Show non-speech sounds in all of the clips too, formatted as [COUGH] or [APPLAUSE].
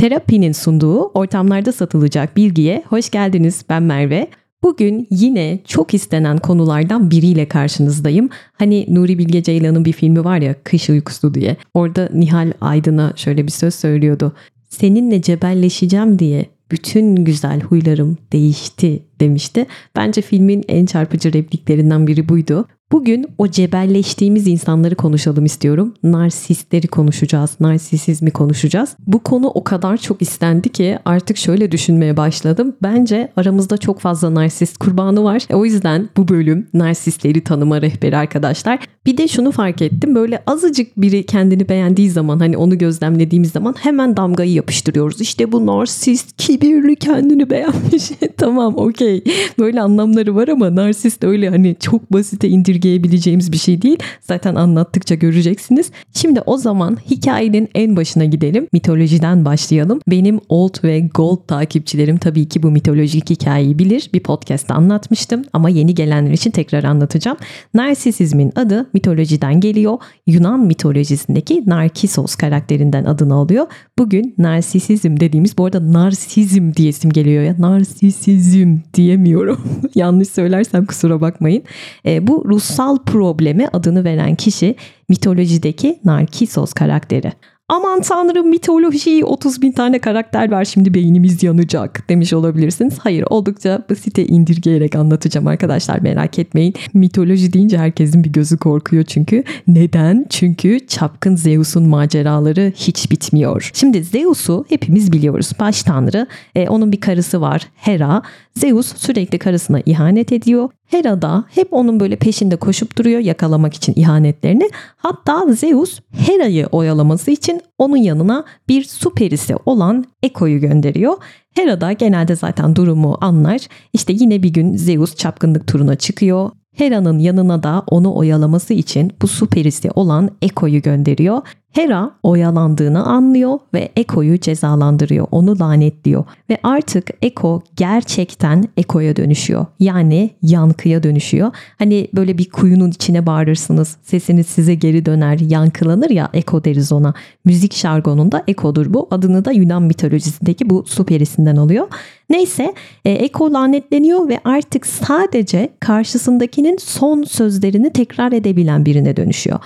Terapinin sunduğu ortamlarda satılacak bilgiye hoş geldiniz. Ben Merve. Bugün yine çok istenen konulardan biriyle karşınızdayım. Hani Nuri Bilge Ceylan'ın bir filmi var ya Kış Uykusu diye. Orada Nihal Aydın'a şöyle bir söz söylüyordu. Seninle cebelleşeceğim diye bütün güzel huylarım değişti demişti. Bence filmin en çarpıcı repliklerinden biri buydu. Bugün o cebelleştiğimiz insanları konuşalım istiyorum. Narsistleri konuşacağız, narsisizmi konuşacağız. Bu konu o kadar çok istendi ki artık şöyle düşünmeye başladım. Bence aramızda çok fazla narsist kurbanı var. E, o yüzden bu bölüm narsistleri tanıma rehberi arkadaşlar. Bir de şunu fark ettim. Böyle azıcık biri kendini beğendiği zaman hani onu gözlemlediğimiz zaman hemen damgayı yapıştırıyoruz. İşte bu narsist, kibirli, kendini beğenmiş. [LAUGHS] tamam okey. Böyle anlamları var ama narsist öyle hani çok basite indirgeyebileceğimiz bir şey değil. Zaten anlattıkça göreceksiniz. Şimdi o zaman hikayenin en başına gidelim. Mitolojiden başlayalım. Benim old ve gold takipçilerim tabii ki bu mitolojik hikayeyi bilir. Bir podcast'ta anlatmıştım ama yeni gelenler için tekrar anlatacağım. Narsisizmin adı mitolojiden geliyor. Yunan mitolojisindeki Narkisos karakterinden adını alıyor. Bugün narsisizm dediğimiz bu arada narsizm diyesim geliyor ya. Narsisizm diyemiyorum. [LAUGHS] Yanlış söylersem kusura bakmayın. E, bu ruhsal problemi adını veren kişi mitolojideki Narkisos karakteri. Aman tanrım mitoloji 30 bin tane karakter var şimdi beynimiz yanacak demiş olabilirsiniz. Hayır oldukça basite indirgeyerek anlatacağım arkadaşlar merak etmeyin. Mitoloji deyince herkesin bir gözü korkuyor çünkü. Neden? Çünkü çapkın Zeus'un maceraları hiç bitmiyor. Şimdi Zeus'u hepimiz biliyoruz. Baş tanrı. E, onun bir karısı var Hera. Zeus sürekli karısına ihanet ediyor. Hera da hep onun böyle peşinde koşup duruyor yakalamak için ihanetlerini. Hatta Zeus Hera'yı oyalaması için onun yanına bir su perisi olan Eko'yu gönderiyor. Hera da genelde zaten durumu anlar. İşte yine bir gün Zeus çapkınlık turuna çıkıyor. Hera'nın yanına da onu oyalaması için bu su perisi olan Eko'yu gönderiyor. Hera oyalandığını anlıyor ve Eko'yu cezalandırıyor, onu lanetliyor ve artık Eko gerçekten Eko'ya dönüşüyor. Yani yankıya dönüşüyor. Hani böyle bir kuyunun içine bağırırsınız, sesiniz size geri döner, yankılanır ya Eko deriz ona. Müzik şargonunda Eko'dur bu. Adını da Yunan mitolojisindeki bu su perisinden alıyor. Neyse e, Eko lanetleniyor ve artık sadece karşısındakinin son sözlerini tekrar edebilen birine dönüşüyor.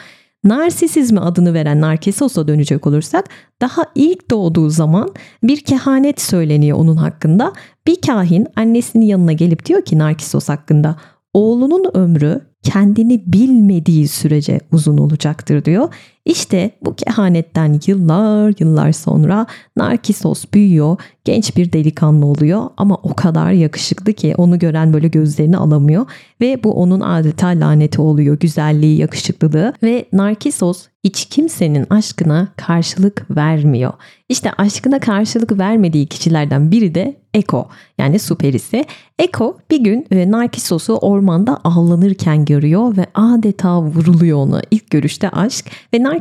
Narsisizmi adını veren Narkisos'a dönecek olursak daha ilk doğduğu zaman bir kehanet söyleniyor onun hakkında. Bir kahin annesinin yanına gelip diyor ki Narkisos hakkında oğlunun ömrü kendini bilmediği sürece uzun olacaktır diyor. İşte bu kehanetten yıllar yıllar sonra Narkisos büyüyor, genç bir delikanlı oluyor ama o kadar yakışıklı ki onu gören böyle gözlerini alamıyor ve bu onun adeta laneti oluyor güzelliği, yakışıklılığı ve Narkisos hiç kimsenin aşkına karşılık vermiyor. İşte aşkına karşılık vermediği kişilerden biri de Eko yani su perisi. Eko bir gün e, Narkisos'u ormanda avlanırken görüyor ve adeta vuruluyor ona. İlk görüşte aşk ve Narkisos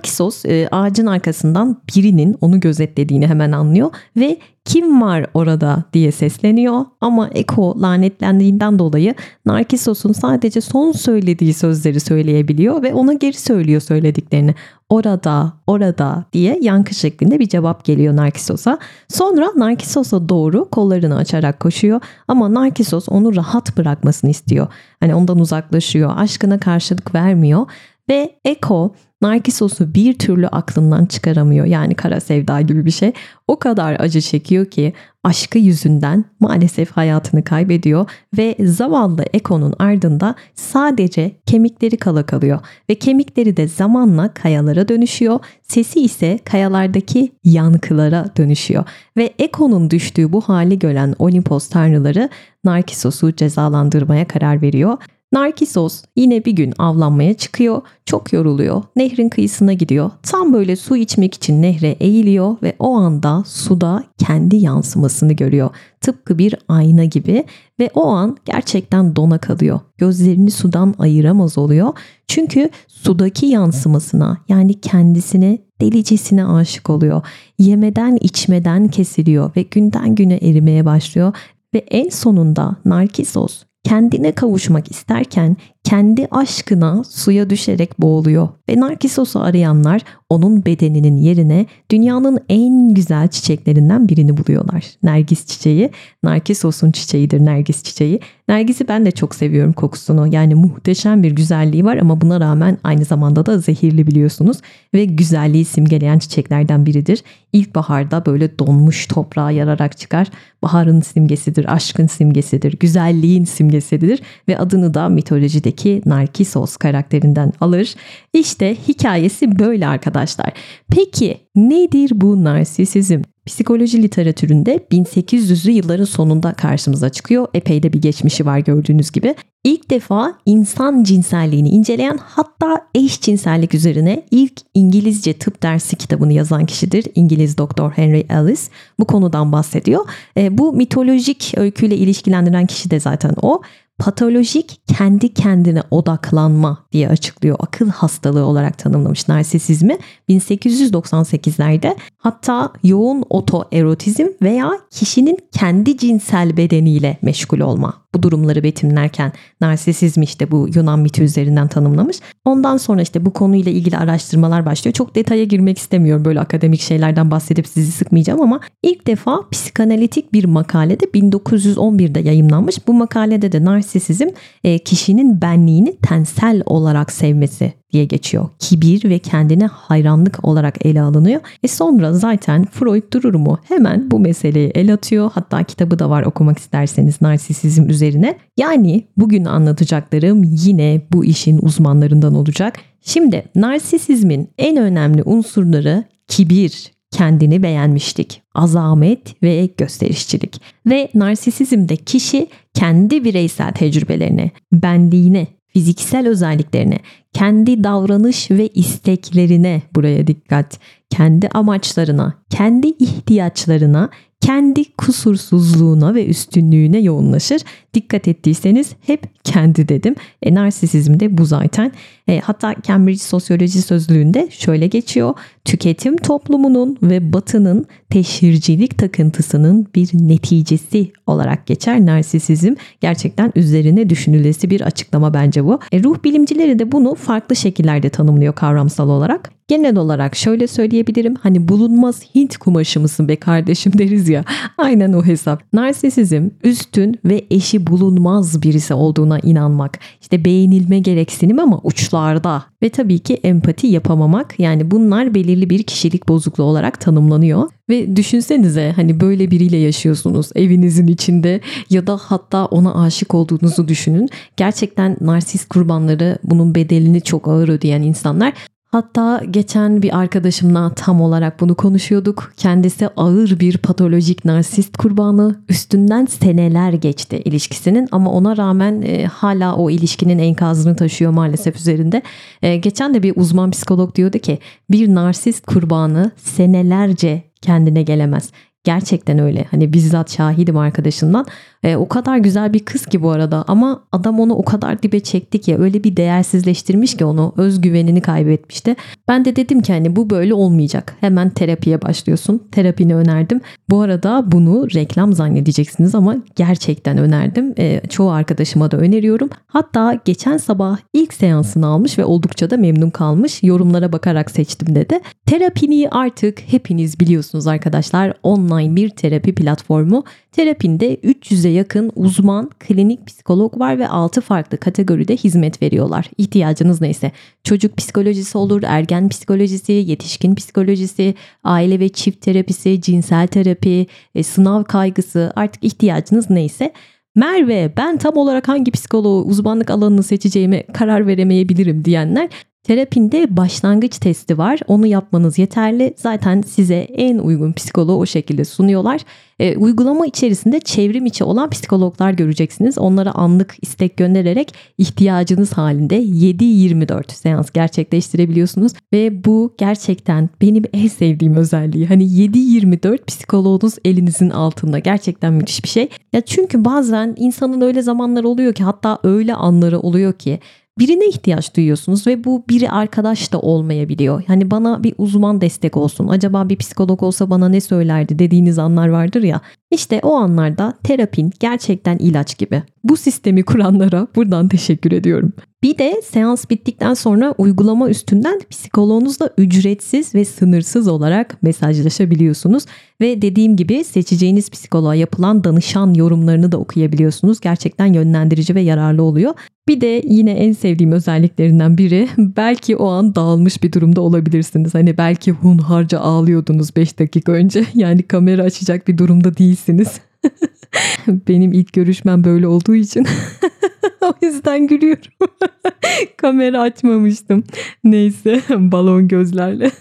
e, ağacın arkasından birinin onu gözetlediğini hemen anlıyor ve kim var orada diye sesleniyor ama Eko lanetlendiğinden dolayı Narkisos'un sadece son söylediği sözleri söyleyebiliyor ve ona geri söylüyor söylediklerini. Orada, orada diye yankı şeklinde bir cevap geliyor Narkisos'a. Sonra Narkisos'a doğru kollarını açarak koşuyor ama Narkisos onu rahat bırakmasını istiyor. Hani ondan uzaklaşıyor, aşkına karşılık vermiyor ve Eko Narkisos'u bir türlü aklından çıkaramıyor. Yani kara sevda gibi bir şey. O kadar acı çekiyor ki aşkı yüzünden maalesef hayatını kaybediyor ve zavallı Eko'nun ardında sadece kemikleri kala kalıyor ve kemikleri de zamanla kayalara dönüşüyor. Sesi ise kayalardaki yankılara dönüşüyor ve Eko'nun düştüğü bu hali gören Olimpos tanrıları Narkisos'u cezalandırmaya karar veriyor Narkisos yine bir gün avlanmaya çıkıyor. Çok yoruluyor. Nehrin kıyısına gidiyor. Tam böyle su içmek için nehre eğiliyor ve o anda suda kendi yansımasını görüyor. Tıpkı bir ayna gibi ve o an gerçekten dona kalıyor. Gözlerini sudan ayıramaz oluyor. Çünkü sudaki yansımasına yani kendisine delicesine aşık oluyor. Yemeden içmeden kesiliyor ve günden güne erimeye başlıyor ve en sonunda Narkisos kendine kavuşmak isterken kendi aşkına suya düşerek boğuluyor ve Narkisos'u arayanlar onun bedeninin yerine dünyanın en güzel çiçeklerinden birini buluyorlar. Nergis çiçeği, Narkisos'un çiçeğidir Nergis çiçeği. Nergis'i ben de çok seviyorum kokusunu. Yani muhteşem bir güzelliği var ama buna rağmen aynı zamanda da zehirli biliyorsunuz. Ve güzelliği simgeleyen çiçeklerden biridir. İlkbaharda böyle donmuş toprağa yararak çıkar. Baharın simgesidir, aşkın simgesidir, güzelliğin simgesidir ve adını da mitolojideki Narkisos karakterinden alır. İşte hikayesi böyle arkadaşlar. Peki nedir bu narsisizm? Psikoloji literatüründe 1800'lü yılların sonunda karşımıza çıkıyor. Epey de bir geçmişi var gördüğünüz gibi. İlk defa insan cinselliğini inceleyen hatta eşcinsellik üzerine ilk İngilizce tıp dersi kitabını yazan kişidir. İngiliz doktor Henry Ellis bu konudan bahsediyor. E, bu mitolojik öyküyle ilişkilendiren kişi de zaten o patolojik kendi kendine odaklanma diye açıklıyor. Akıl hastalığı olarak tanımlamış narsisizmi 1898'lerde. Hatta yoğun otoerotizm veya kişinin kendi cinsel bedeniyle meşgul olma bu durumları betimlerken narsisizmi işte bu Yunan miti üzerinden tanımlamış. Ondan sonra işte bu konuyla ilgili araştırmalar başlıyor. Çok detaya girmek istemiyorum böyle akademik şeylerden bahsedip sizi sıkmayacağım ama ilk defa psikanalitik bir makalede 1911'de yayımlanmış. Bu makalede de narsisizm e, kişinin benliğini tensel olarak sevmesi diye geçiyor. Kibir ve kendine hayranlık olarak ele alınıyor. E sonra zaten Freud durur mu? Hemen bu meseleyi el atıyor. Hatta kitabı da var okumak isterseniz narsisizm üzerine. Yani bugün anlatacaklarım yine bu işin uzmanlarından olacak. Şimdi narsisizmin en önemli unsurları kibir, kendini beğenmişlik, azamet ve gösterişçilik. Ve narsisizmde kişi kendi bireysel tecrübelerine, benliğine, fiziksel özelliklerine, kendi davranış ve isteklerine buraya dikkat, kendi amaçlarına, kendi ihtiyaçlarına, kendi kusursuzluğuna ve üstünlüğüne yoğunlaşır. Dikkat ettiyseniz hep kendi dedim. E, narsisizm de bu zaten. E, hatta Cambridge Sosyoloji Sözlüğü'nde şöyle geçiyor. Tüketim toplumunun ve batının teşhircilik takıntısının bir neticesi olarak geçer narsisizm. Gerçekten üzerine düşünülesi bir açıklama bence bu. E, ruh bilimcileri de bunu farklı şekillerde tanımlıyor kavramsal olarak. Genel olarak şöyle söyleyebilirim. Hani bulunmaz Hint kumaşı mısın be kardeşim [LAUGHS] deriz ya. Aynen o hesap. Narsisizm üstün ve eşi bulunmaz birisi olduğuna inanmak. İşte beğenilme gereksinim ama uçlarda. Ve tabii ki empati yapamamak. Yani bunlar belirli bir kişilik bozukluğu olarak tanımlanıyor. Ve düşünsenize hani böyle biriyle yaşıyorsunuz evinizin içinde ya da hatta ona aşık olduğunuzu düşünün. Gerçekten narsist kurbanları bunun bedelini çok ağır ödeyen insanlar. Hatta geçen bir arkadaşımla tam olarak bunu konuşuyorduk. Kendisi ağır bir patolojik narsist kurbanı. Üstünden seneler geçti ilişkisinin ama ona rağmen e, hala o ilişkinin enkazını taşıyor maalesef üzerinde. E, geçen de bir uzman psikolog diyordu ki bir narsist kurbanı senelerce kendine gelemez. Gerçekten öyle. Hani bizzat şahidim arkadaşından. E, o kadar güzel bir kız ki bu arada ama adam onu o kadar dibe çekti ki öyle bir değersizleştirmiş ki onu özgüvenini kaybetmişti. Ben de dedim ki hani bu böyle olmayacak. Hemen terapiye başlıyorsun. Terapini önerdim. Bu arada bunu reklam zannedeceksiniz ama gerçekten önerdim. E, çoğu arkadaşıma da öneriyorum. Hatta geçen sabah ilk seansını almış ve oldukça da memnun kalmış. Yorumlara bakarak seçtim dedi. Terapini artık hepiniz biliyorsunuz arkadaşlar. Online bir terapi platformu. Terapinde 300'e yakın uzman klinik psikolog var ve 6 farklı kategoride hizmet veriyorlar. İhtiyacınız neyse. Çocuk psikolojisi olur, ergen psikolojisi, yetişkin psikolojisi, aile ve çift terapisi, cinsel terapi, e, sınav kaygısı artık ihtiyacınız neyse. Merve ben tam olarak hangi psikoloğu uzmanlık alanını seçeceğime karar veremeyebilirim diyenler Terapinde başlangıç testi var. Onu yapmanız yeterli. Zaten size en uygun psikoloğu o şekilde sunuyorlar. E, uygulama içerisinde çevrim içi olan psikologlar göreceksiniz. Onlara anlık istek göndererek ihtiyacınız halinde 7-24 seans gerçekleştirebiliyorsunuz. Ve bu gerçekten benim en sevdiğim özelliği. Hani 7-24 psikoloğunuz elinizin altında. Gerçekten müthiş bir şey. Ya çünkü bazen insanın öyle zamanlar oluyor ki hatta öyle anları oluyor ki birine ihtiyaç duyuyorsunuz ve bu biri arkadaş da olmayabiliyor. Yani bana bir uzman destek olsun. Acaba bir psikolog olsa bana ne söylerdi dediğiniz anlar vardır ya. İşte o anlarda terapin gerçekten ilaç gibi. Bu sistemi kuranlara buradan teşekkür ediyorum. Bir de seans bittikten sonra uygulama üstünden psikoloğunuzla ücretsiz ve sınırsız olarak mesajlaşabiliyorsunuz. Ve dediğim gibi seçeceğiniz psikoloğa yapılan danışan yorumlarını da okuyabiliyorsunuz. Gerçekten yönlendirici ve yararlı oluyor. Bir de yine en sevdiğim özelliklerinden biri [LAUGHS] belki o an dağılmış bir durumda olabilirsiniz. Hani belki hunharca ağlıyordunuz 5 dakika önce. [LAUGHS] Yani kamera açacak bir durumda değilsiniz. [LAUGHS] Benim ilk görüşmem böyle olduğu için [LAUGHS] o yüzden gülüyorum. [LAUGHS] kamera açmamıştım. Neyse balon gözlerle.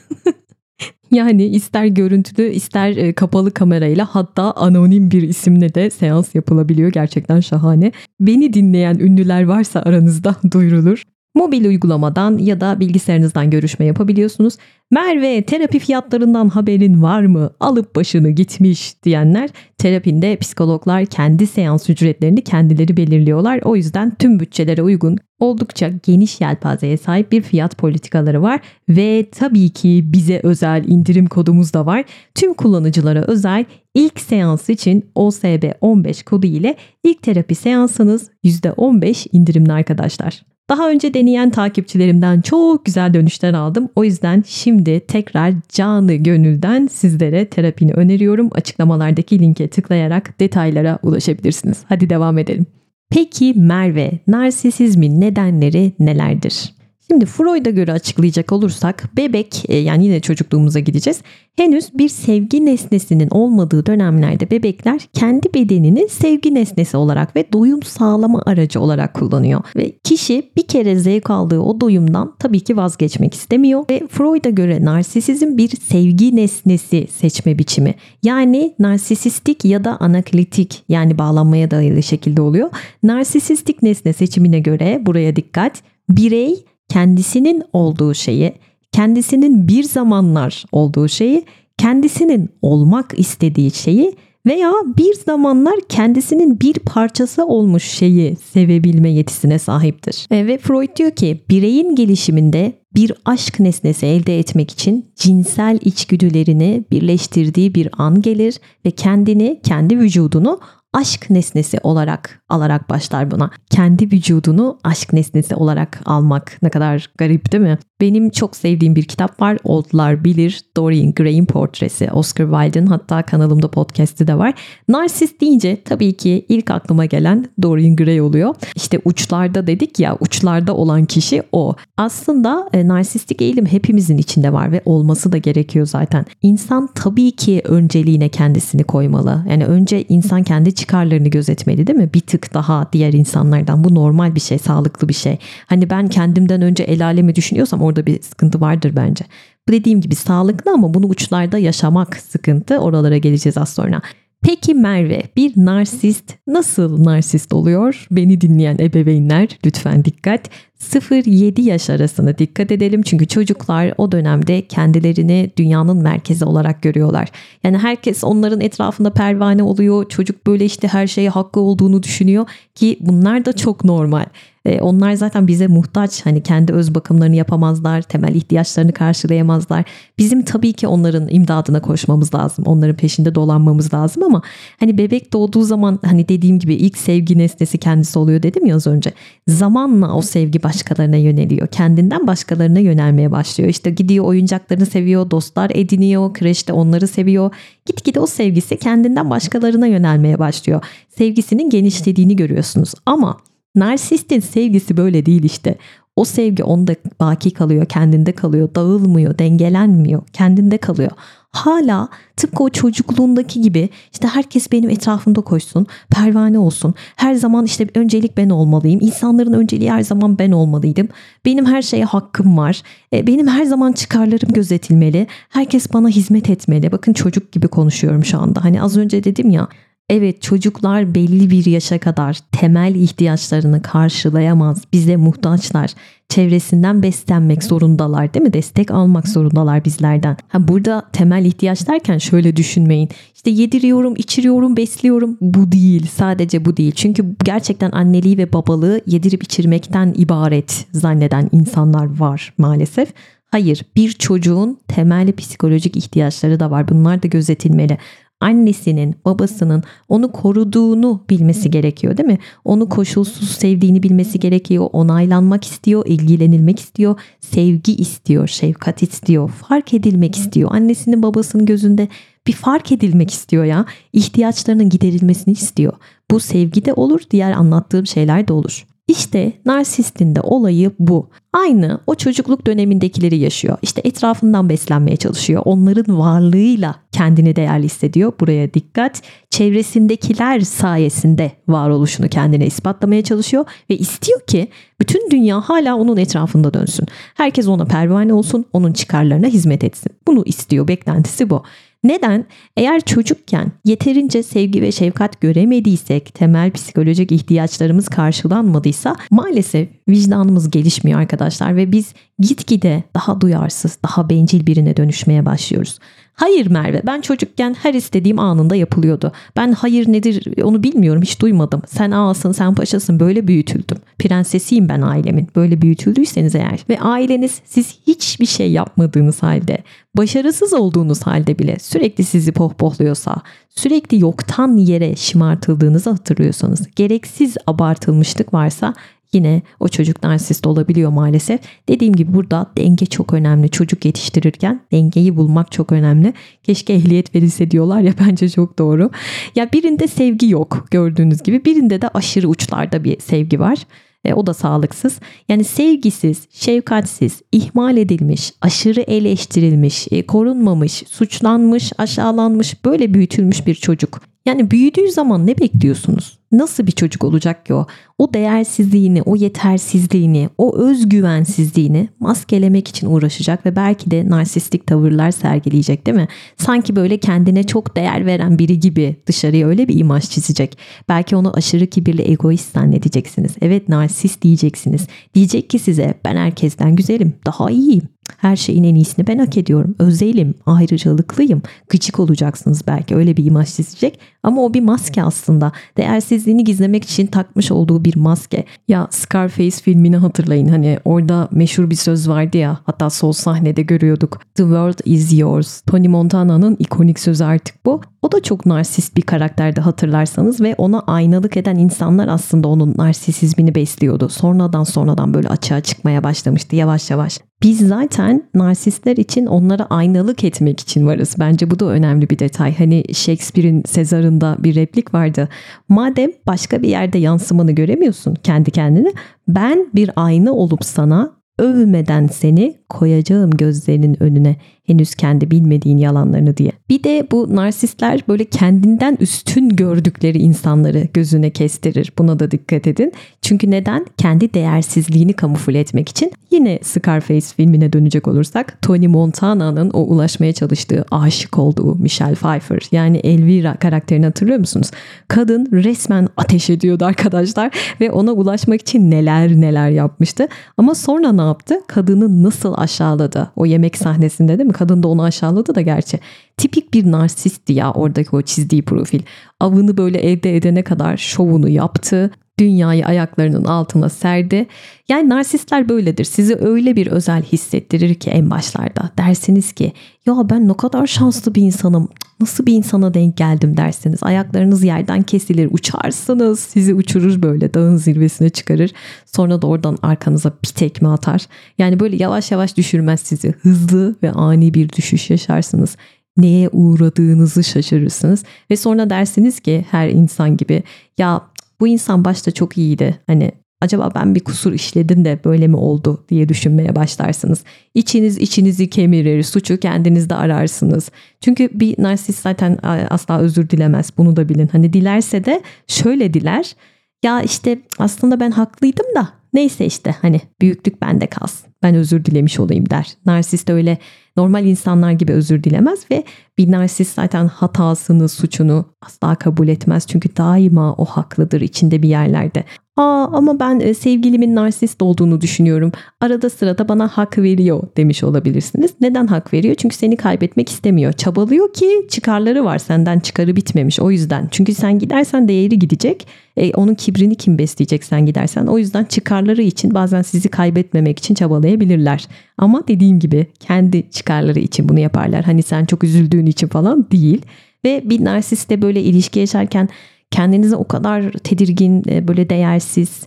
Yani ister görüntülü ister e, kapalı kamerayla hatta anonim bir isimle de seans yapılabiliyor. Gerçekten şahane. Beni dinleyen ünlüler varsa aranızda duyurulur. Mobil uygulamadan ya da bilgisayarınızdan görüşme yapabiliyorsunuz. Merve terapi fiyatlarından haberin var mı? Alıp başını gitmiş diyenler terapinde psikologlar kendi seans ücretlerini kendileri belirliyorlar. O yüzden tüm bütçelere uygun oldukça geniş yelpazeye sahip bir fiyat politikaları var ve tabii ki bize özel indirim kodumuz da var. Tüm kullanıcılara özel ilk seans için OSB 15 kodu ile ilk terapi seansınız %15 indirimli arkadaşlar. Daha önce deneyen takipçilerimden çok güzel dönüşler aldım. O yüzden şimdi tekrar canı gönülden sizlere terapini öneriyorum. Açıklamalardaki linke tıklayarak detaylara ulaşabilirsiniz. Hadi devam edelim. Peki Merve, narsisizmin nedenleri nelerdir? Şimdi Freud'a göre açıklayacak olursak bebek e, yani yine çocukluğumuza gideceğiz. Henüz bir sevgi nesnesinin olmadığı dönemlerde bebekler kendi bedenini sevgi nesnesi olarak ve doyum sağlama aracı olarak kullanıyor. Ve kişi bir kere zevk aldığı o doyumdan tabii ki vazgeçmek istemiyor. Ve Freud'a göre narsisizm bir sevgi nesnesi seçme biçimi. Yani narsisistik ya da anaklitik yani bağlanmaya dayalı şekilde oluyor. Narsisistik nesne seçimine göre buraya dikkat. Birey kendisinin olduğu şeyi, kendisinin bir zamanlar olduğu şeyi, kendisinin olmak istediği şeyi veya bir zamanlar kendisinin bir parçası olmuş şeyi sevebilme yetisine sahiptir. E, ve Freud diyor ki bireyin gelişiminde bir aşk nesnesi elde etmek için cinsel içgüdülerini birleştirdiği bir an gelir ve kendini, kendi vücudunu aşk nesnesi olarak alarak başlar buna. Kendi vücudunu aşk nesnesi olarak almak ne kadar garip değil mi? Benim çok sevdiğim bir kitap var. Oldlar bilir. Dorian Gray'in portresi. Oscar Wilde'ın hatta kanalımda podcast'i de var. Narsist deyince tabii ki ilk aklıma gelen Dorian Gray oluyor. İşte uçlarda dedik ya uçlarda olan kişi o. Aslında e, narsistik eğilim hepimizin içinde var ve olması da gerekiyor zaten. İnsan tabii ki önceliğine kendisini koymalı. Yani önce insan kendi çıkarlarını gözetmeli değil mi? Bir tık daha diğer insanlardan. Bu normal bir şey, sağlıklı bir şey. Hani ben kendimden önce el alemi düşünüyorsam orada bir sıkıntı vardır bence. Bu dediğim gibi sağlıklı ama bunu uçlarda yaşamak sıkıntı. Oralara geleceğiz az sonra. Peki Merve bir narsist nasıl narsist oluyor? Beni dinleyen ebeveynler lütfen dikkat. 0-7 yaş arasına dikkat edelim çünkü çocuklar o dönemde kendilerini dünyanın merkezi olarak görüyorlar. Yani herkes onların etrafında pervane oluyor. Çocuk böyle işte her şeye hakkı olduğunu düşünüyor ki bunlar da çok normal. E, onlar zaten bize muhtaç. Hani kendi öz bakımlarını yapamazlar, temel ihtiyaçlarını karşılayamazlar. Bizim tabii ki onların imdadına koşmamız lazım. Onların peşinde dolanmamız lazım ama hani bebek doğduğu zaman hani dediğim gibi ilk sevgi nesnesi kendisi oluyor dedim ya az önce. Zamanla o sevgi başkalarına yöneliyor. Kendinden başkalarına yönelmeye başlıyor. İşte gidiyor oyuncaklarını seviyor, dostlar ediniyor, kreşte onları seviyor. Gitgide o sevgisi kendinden başkalarına yönelmeye başlıyor. Sevgisinin genişlediğini görüyorsunuz. Ama Narsistin sevgisi böyle değil işte. O sevgi onda baki kalıyor, kendinde kalıyor, dağılmıyor, dengelenmiyor, kendinde kalıyor. Hala tıpkı o çocukluğundaki gibi işte herkes benim etrafımda koşsun, pervane olsun. Her zaman işte öncelik ben olmalıyım. İnsanların önceliği her zaman ben olmalıydım. Benim her şeye hakkım var. E, benim her zaman çıkarlarım gözetilmeli. Herkes bana hizmet etmeli. Bakın çocuk gibi konuşuyorum şu anda. Hani az önce dedim ya Evet çocuklar belli bir yaşa kadar temel ihtiyaçlarını karşılayamaz. Bize muhtaçlar. Çevresinden beslenmek zorundalar değil mi? Destek almak zorundalar bizlerden. Ha burada temel ihtiyaç derken şöyle düşünmeyin. İşte yediriyorum, içiriyorum, besliyorum. Bu değil. Sadece bu değil. Çünkü gerçekten anneliği ve babalığı yedirip içirmekten ibaret zanneden insanlar var maalesef. Hayır, bir çocuğun temel psikolojik ihtiyaçları da var. Bunlar da gözetilmeli. Annesinin, babasının onu koruduğunu bilmesi gerekiyor değil mi? Onu koşulsuz sevdiğini bilmesi gerekiyor. Onaylanmak istiyor, ilgilenilmek istiyor, sevgi istiyor, şefkat istiyor, fark edilmek istiyor. Annesinin babasının gözünde bir fark edilmek istiyor ya. İhtiyaçlarının giderilmesini istiyor. Bu sevgi de olur, diğer anlattığım şeyler de olur. İşte narsistin de olayı bu. Aynı o çocukluk dönemindekileri yaşıyor. İşte etrafından beslenmeye çalışıyor. Onların varlığıyla kendini değerli hissediyor. Buraya dikkat. Çevresindekiler sayesinde varoluşunu kendine ispatlamaya çalışıyor ve istiyor ki bütün dünya hala onun etrafında dönsün. Herkes ona pervane olsun, onun çıkarlarına hizmet etsin. Bunu istiyor, beklentisi bu. Neden? Eğer çocukken yeterince sevgi ve şefkat göremediysek, temel psikolojik ihtiyaçlarımız karşılanmadıysa maalesef vicdanımız gelişmiyor arkadaşlar ve biz gitgide daha duyarsız, daha bencil birine dönüşmeye başlıyoruz. Hayır Merve ben çocukken her istediğim anında yapılıyordu. Ben hayır nedir onu bilmiyorum hiç duymadım. Sen ağasın sen paşasın böyle büyütüldüm. Prensesiyim ben ailemin böyle büyütüldüyseniz eğer. Ve aileniz siz hiçbir şey yapmadığınız halde başarısız olduğunuz halde bile sürekli sizi pohpohluyorsa, sürekli yoktan yere şımartıldığınızı hatırlıyorsanız, gereksiz abartılmışlık varsa yine o çocuk narsist olabiliyor maalesef. Dediğim gibi burada denge çok önemli. Çocuk yetiştirirken dengeyi bulmak çok önemli. Keşke ehliyet verilse diyorlar ya [LAUGHS] bence çok doğru. Ya birinde sevgi yok gördüğünüz gibi. Birinde de aşırı uçlarda bir sevgi var. E, o da sağlıksız. Yani sevgisiz, şefkatsiz, ihmal edilmiş, aşırı eleştirilmiş, e, korunmamış, suçlanmış, aşağılanmış, böyle büyütülmüş bir çocuk. Yani büyüdüğü zaman ne bekliyorsunuz? Nasıl bir çocuk olacak ki o? O değersizliğini, o yetersizliğini, o özgüvensizliğini maskelemek için uğraşacak ve belki de narsistik tavırlar sergileyecek değil mi? Sanki böyle kendine çok değer veren biri gibi dışarıya öyle bir imaj çizecek. Belki onu aşırı kibirli egoist zannedeceksiniz. Evet narsist diyeceksiniz. Diyecek ki size ben herkesten güzelim, daha iyiyim. Her şeyin en iyisini ben hak ediyorum. Özelim, ayrıcalıklıyım. Gıcık olacaksınız belki öyle bir imaj çizecek. Ama o bir maske aslında. Değersizliğini gizlemek için takmış olduğu bir maske. Ya Scarface filmini hatırlayın. Hani orada meşhur bir söz vardı ya. Hatta sol sahnede görüyorduk. The world is yours. Tony Montana'nın ikonik sözü artık bu. O da çok narsist bir karakterde hatırlarsanız ve ona aynalık eden insanlar aslında onun narsisizmini besliyordu. Sonradan sonradan böyle açığa çıkmaya başlamıştı yavaş yavaş. Biz zaten narsistler için onlara aynalık etmek için varız. Bence bu da önemli bir detay. Hani Shakespeare'in Sezar'ında bir replik vardı. Madem başka bir yerde yansımanı göremiyorsun kendi kendini, ben bir ayna olup sana övmeden seni koyacağım gözlerinin önüne henüz kendi bilmediğin yalanlarını diye. Bir de bu narsistler böyle kendinden üstün gördükleri insanları gözüne kestirir. Buna da dikkat edin. Çünkü neden? Kendi değersizliğini kamufle etmek için. Yine Scarface filmine dönecek olursak Tony Montana'nın o ulaşmaya çalıştığı, aşık olduğu Michelle Pfeiffer yani Elvira karakterini hatırlıyor musunuz? Kadın resmen ateş ediyordu arkadaşlar ve ona ulaşmak için neler neler yapmıştı. Ama sonra ne yaptı? Kadını nasıl aşağıladı? O yemek sahnesinde değil mi? Kadın da onu aşağıladı da gerçi. Tipik bir narsistti ya oradaki o çizdiği profil. Avını böyle elde edene kadar şovunu yaptı. Dünyayı ayaklarının altına serdi. Yani narsistler böyledir. Sizi öyle bir özel hissettirir ki en başlarda. Dersiniz ki ya ben ne kadar şanslı bir insanım. Nasıl bir insana denk geldim dersiniz. Ayaklarınız yerden kesilir. Uçarsınız. Sizi uçurur böyle dağın zirvesine çıkarır. Sonra da oradan arkanıza bir tekme atar. Yani böyle yavaş yavaş düşürmez sizi. Hızlı ve ani bir düşüş yaşarsınız neye uğradığınızı şaşırırsınız ve sonra dersiniz ki her insan gibi ya bu insan başta çok iyiydi. Hani acaba ben bir kusur işledim de böyle mi oldu diye düşünmeye başlarsınız. İçiniz içinizi kemirir, suçu kendinizde ararsınız. Çünkü bir narsist zaten asla özür dilemez. Bunu da bilin. Hani dilerse de şöyle diler. Ya işte aslında ben haklıydım da neyse işte hani büyüklük bende kalsın. Ben özür dilemiş olayım der. Narsist öyle normal insanlar gibi özür dilemez ve bir narsist zaten hatasını, suçunu asla kabul etmez. Çünkü daima o haklıdır içinde bir yerlerde. Aa ama ben e, sevgilimin narsist olduğunu düşünüyorum. Arada sırada bana hak veriyor demiş olabilirsiniz. Neden hak veriyor? Çünkü seni kaybetmek istemiyor. Çabalıyor ki çıkarları var senden çıkarı bitmemiş o yüzden. Çünkü sen gidersen değeri gidecek. E, onun kibrini kim besleyecek sen gidersen. O yüzden çıkarları için bazen sizi kaybetmemek için çabalayabilirler. Ama dediğim gibi kendi çıkarları için bunu yaparlar. Hani sen çok üzüldüğün için falan değil. Ve bir narsistle böyle ilişki yaşarken kendinizi o kadar tedirgin, e, böyle değersiz,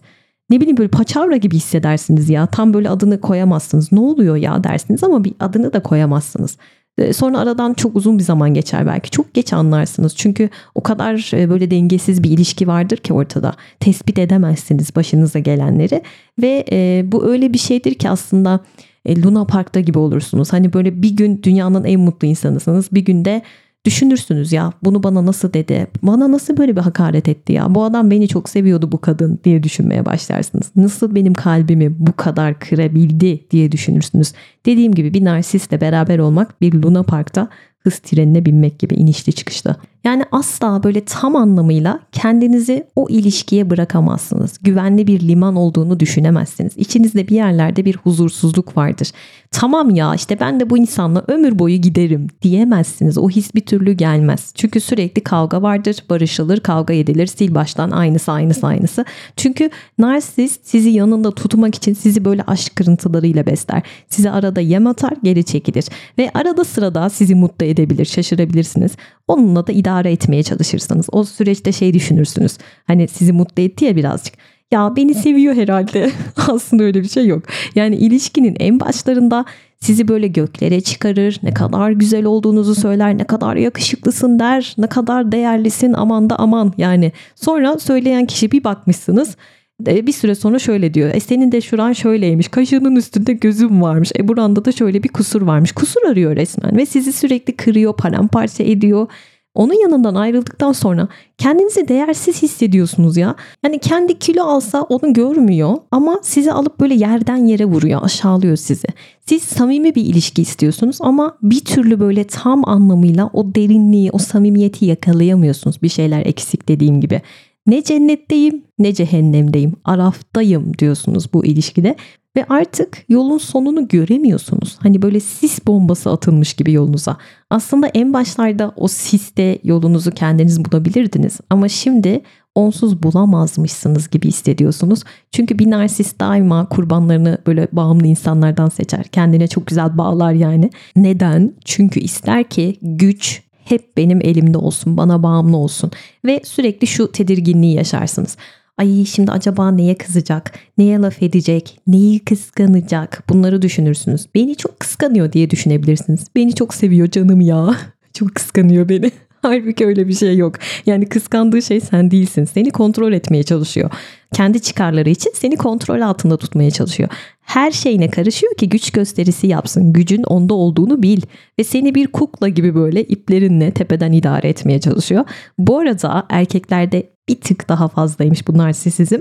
ne bileyim böyle paçavra gibi hissedersiniz ya. Tam böyle adını koyamazsınız. Ne oluyor ya dersiniz ama bir adını da koyamazsınız. E, sonra aradan çok uzun bir zaman geçer belki. Çok geç anlarsınız. Çünkü o kadar e, böyle dengesiz bir ilişki vardır ki ortada. Tespit edemezsiniz başınıza gelenleri. Ve e, bu öyle bir şeydir ki aslında Luna Park'ta gibi olursunuz. Hani böyle bir gün dünyanın en mutlu insanısınız. Bir günde düşünürsünüz ya bunu bana nasıl dedi? Bana nasıl böyle bir hakaret etti ya? Bu adam beni çok seviyordu bu kadın diye düşünmeye başlarsınız. Nasıl benim kalbimi bu kadar kırabildi diye düşünürsünüz. Dediğim gibi bir narsistle beraber olmak bir Luna Park'ta hız trenine binmek gibi inişli çıkışta. Yani asla böyle tam anlamıyla kendinizi o ilişkiye bırakamazsınız. Güvenli bir liman olduğunu düşünemezsiniz. İçinizde bir yerlerde bir huzursuzluk vardır. Tamam ya işte ben de bu insanla ömür boyu giderim diyemezsiniz. O his bir türlü gelmez. Çünkü sürekli kavga vardır, barışılır, kavga edilir, sil baştan aynısı aynısı aynısı. Çünkü narsist sizi yanında tutmak için sizi böyle aşk kırıntılarıyla besler. Size arada yem atar, geri çekilir. Ve arada sırada sizi mutlu edebilir, şaşırabilirsiniz. Onunla da idare etmeye çalışırsınız. O süreçte şey düşünürsünüz. Hani sizi mutlu etti ya birazcık. Ya beni seviyor herhalde. [LAUGHS] Aslında öyle bir şey yok. Yani ilişkinin en başlarında sizi böyle göklere çıkarır, ne kadar güzel olduğunuzu söyler, ne kadar yakışıklısın der, ne kadar değerlisin aman da aman yani. Sonra söyleyen kişi bir bakmışsınız bir süre sonra şöyle diyor. E senin de şuran şöyleymiş. Kaşığının üstünde gözüm varmış. E buranda da şöyle bir kusur varmış. Kusur arıyor resmen ve sizi sürekli kırıyor, paramparça ediyor. Onun yanından ayrıldıktan sonra kendinizi değersiz hissediyorsunuz ya. Yani kendi kilo alsa onu görmüyor ama sizi alıp böyle yerden yere vuruyor, aşağılıyor sizi. Siz samimi bir ilişki istiyorsunuz ama bir türlü böyle tam anlamıyla o derinliği, o samimiyeti yakalayamıyorsunuz. Bir şeyler eksik dediğim gibi. Ne cennetteyim ne cehennemdeyim. Araftayım diyorsunuz bu ilişkide ve artık yolun sonunu göremiyorsunuz. Hani böyle sis bombası atılmış gibi yolunuza. Aslında en başlarda o siste yolunuzu kendiniz bulabilirdiniz ama şimdi onsuz bulamazmışsınız gibi hissediyorsunuz. Çünkü bir narsist daima kurbanlarını böyle bağımlı insanlardan seçer. Kendine çok güzel bağlar yani. Neden? Çünkü ister ki güç, hep benim elimde olsun, bana bağımlı olsun ve sürekli şu tedirginliği yaşarsınız. Ay şimdi acaba neye kızacak, neye laf edecek, neyi kıskanacak bunları düşünürsünüz. Beni çok kıskanıyor diye düşünebilirsiniz. Beni çok seviyor canım ya. [LAUGHS] Çok kıskanıyor beni. [LAUGHS] Halbuki öyle bir şey yok. Yani kıskandığı şey sen değilsin. Seni kontrol etmeye çalışıyor. Kendi çıkarları için seni kontrol altında tutmaya çalışıyor. Her şeyine karışıyor ki güç gösterisi yapsın. Gücün onda olduğunu bil. Ve seni bir kukla gibi böyle iplerinle tepeden idare etmeye çalışıyor. Bu arada erkeklerde bir tık daha fazlaymış bu narsisizm.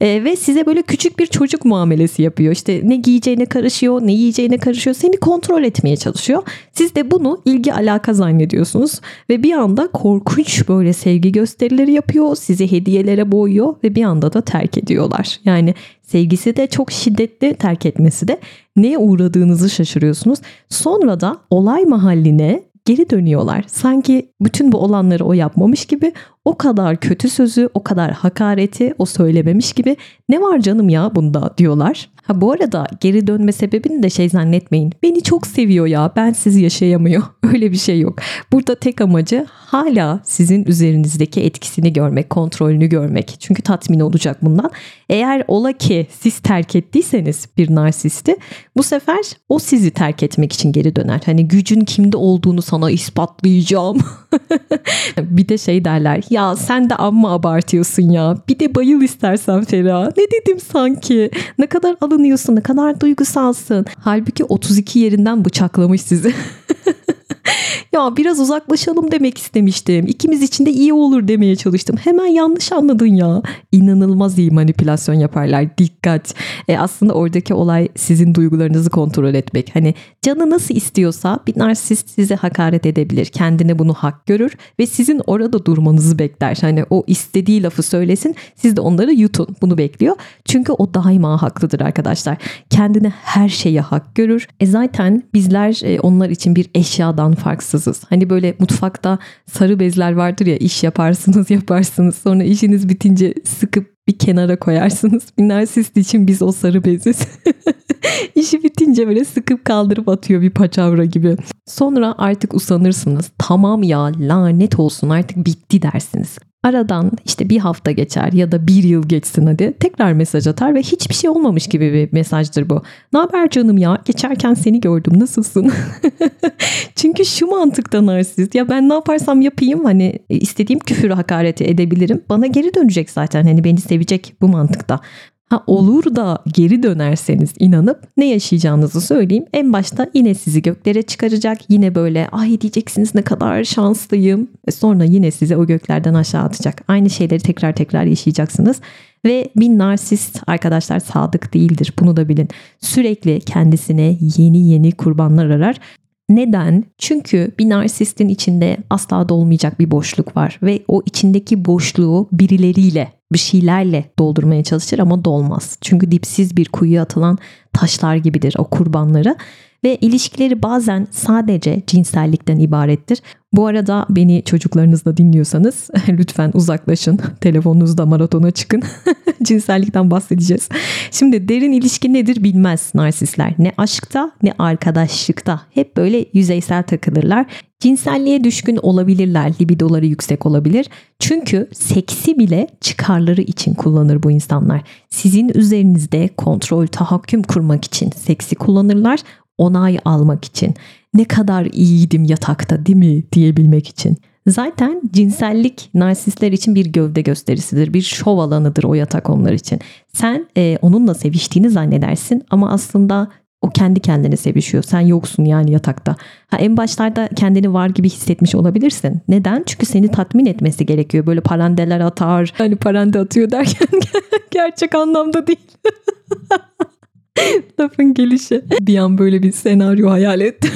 E, ve size böyle küçük bir çocuk muamelesi yapıyor. İşte ne giyeceğine karışıyor, ne yiyeceğine karışıyor. Seni kontrol etmeye çalışıyor. Siz de bunu ilgi alaka zannediyorsunuz. Ve bir anda korkunç böyle sevgi gösterileri yapıyor. Sizi hediyelere boğuyor ve bir anda da terk ediyorlar. Yani sevgisi de çok şiddetli terk etmesi de neye uğradığınızı şaşırıyorsunuz. Sonra da olay mahalline geri dönüyorlar. Sanki bütün bu olanları o yapmamış gibi o kadar kötü sözü, o kadar hakareti o söylememiş gibi ne var canım ya bunda diyorlar. Ha bu arada geri dönme sebebini de şey zannetmeyin. Beni çok seviyor ya ben sizi yaşayamıyor. [LAUGHS] Öyle bir şey yok. Burada tek amacı hala sizin üzerinizdeki etkisini görmek, kontrolünü görmek. Çünkü tatmin olacak bundan. Eğer ola ki siz terk ettiyseniz bir narsisti bu sefer o sizi terk etmek için geri döner. Hani gücün kimde olduğunu sana ispatlayacağım. [LAUGHS] bir de şey derler ya sen de amma abartıyorsun ya. Bir de bayıl istersen Fera. Ne dedim sanki? Ne kadar alınıyorsun, ne kadar duygusalsın. Halbuki 32 yerinden bıçaklamış sizi. [LAUGHS] ya biraz uzaklaşalım demek istemiştim. İkimiz için de iyi olur demeye çalıştım. Hemen yanlış anladın ya. İnanılmaz iyi manipülasyon yaparlar. Dikkat. E aslında oradaki olay sizin duygularınızı kontrol etmek. Hani canı nasıl istiyorsa bir narsist size hakaret edebilir. Kendine bunu hak görür ve sizin orada durmanızı bekler. Hani o istediği lafı söylesin. Siz de onları yutun. Bunu bekliyor. Çünkü o daima haklıdır arkadaşlar. Kendine her şeye hak görür. E zaten bizler e, onlar için bir eşyadan farksızız. Hani böyle mutfakta sarı bezler vardır ya iş yaparsınız [LAUGHS] yaparsınız sonra işiniz bitince sıkıp bir kenara koyarsınız. Bir narsist için biz o sarı beziz. [LAUGHS] İşi bitince böyle sıkıp kaldırıp atıyor bir paçavra gibi. Sonra artık usanırsınız. Tamam ya lanet olsun artık bitti dersiniz. Aradan işte bir hafta geçer ya da bir yıl geçsin hadi. Tekrar mesaj atar ve hiçbir şey olmamış gibi bir mesajdır bu. Ne haber canım ya? Geçerken seni gördüm. Nasılsın? [LAUGHS] Çünkü şu mantıkta narsist. Ya ben ne yaparsam yapayım hani istediğim küfür hakareti edebilirim. Bana geri dönecek zaten. Hani beni sevecek bu mantıkta. Ha olur da geri dönerseniz inanıp ne yaşayacağınızı söyleyeyim. En başta yine sizi göklere çıkaracak. Yine böyle ay diyeceksiniz ne kadar şanslıyım. E sonra yine sizi o göklerden aşağı atacak. Aynı şeyleri tekrar tekrar yaşayacaksınız. Ve bir narsist arkadaşlar sadık değildir. Bunu da bilin. Sürekli kendisine yeni yeni kurbanlar arar. Neden? Çünkü bir narsistin içinde asla dolmayacak bir boşluk var ve o içindeki boşluğu birileriyle, bir şeylerle doldurmaya çalışır ama dolmaz. Çünkü dipsiz bir kuyuya atılan taşlar gibidir o kurbanları ve ilişkileri bazen sadece cinsellikten ibarettir. Bu arada beni çocuklarınızla dinliyorsanız [LAUGHS] lütfen uzaklaşın. [LAUGHS] Telefonunuzda maratona çıkın. [LAUGHS] Cinsellikten bahsedeceğiz. Şimdi derin ilişki nedir bilmez narsistler. Ne aşkta ne arkadaşlıkta. Hep böyle yüzeysel takılırlar. Cinselliğe düşkün olabilirler. Libidoları yüksek olabilir. Çünkü seksi bile çıkarları için kullanır bu insanlar. Sizin üzerinizde kontrol, tahakküm kurmak için seksi kullanırlar onay almak için. Ne kadar iyiydim yatakta değil mi diyebilmek için. Zaten cinsellik narsistler için bir gövde gösterisidir. Bir şov alanıdır o yatak onlar için. Sen e, onunla seviştiğini zannedersin ama aslında o kendi kendine sevişiyor. Sen yoksun yani yatakta. Ha, en başlarda kendini var gibi hissetmiş olabilirsin. Neden? Çünkü seni tatmin etmesi gerekiyor. Böyle parandeler atar. Hani parande atıyor derken [LAUGHS] gerçek anlamda değil. [LAUGHS] [LAUGHS] Lafın gelişi. Bir an böyle bir senaryo hayal ettim.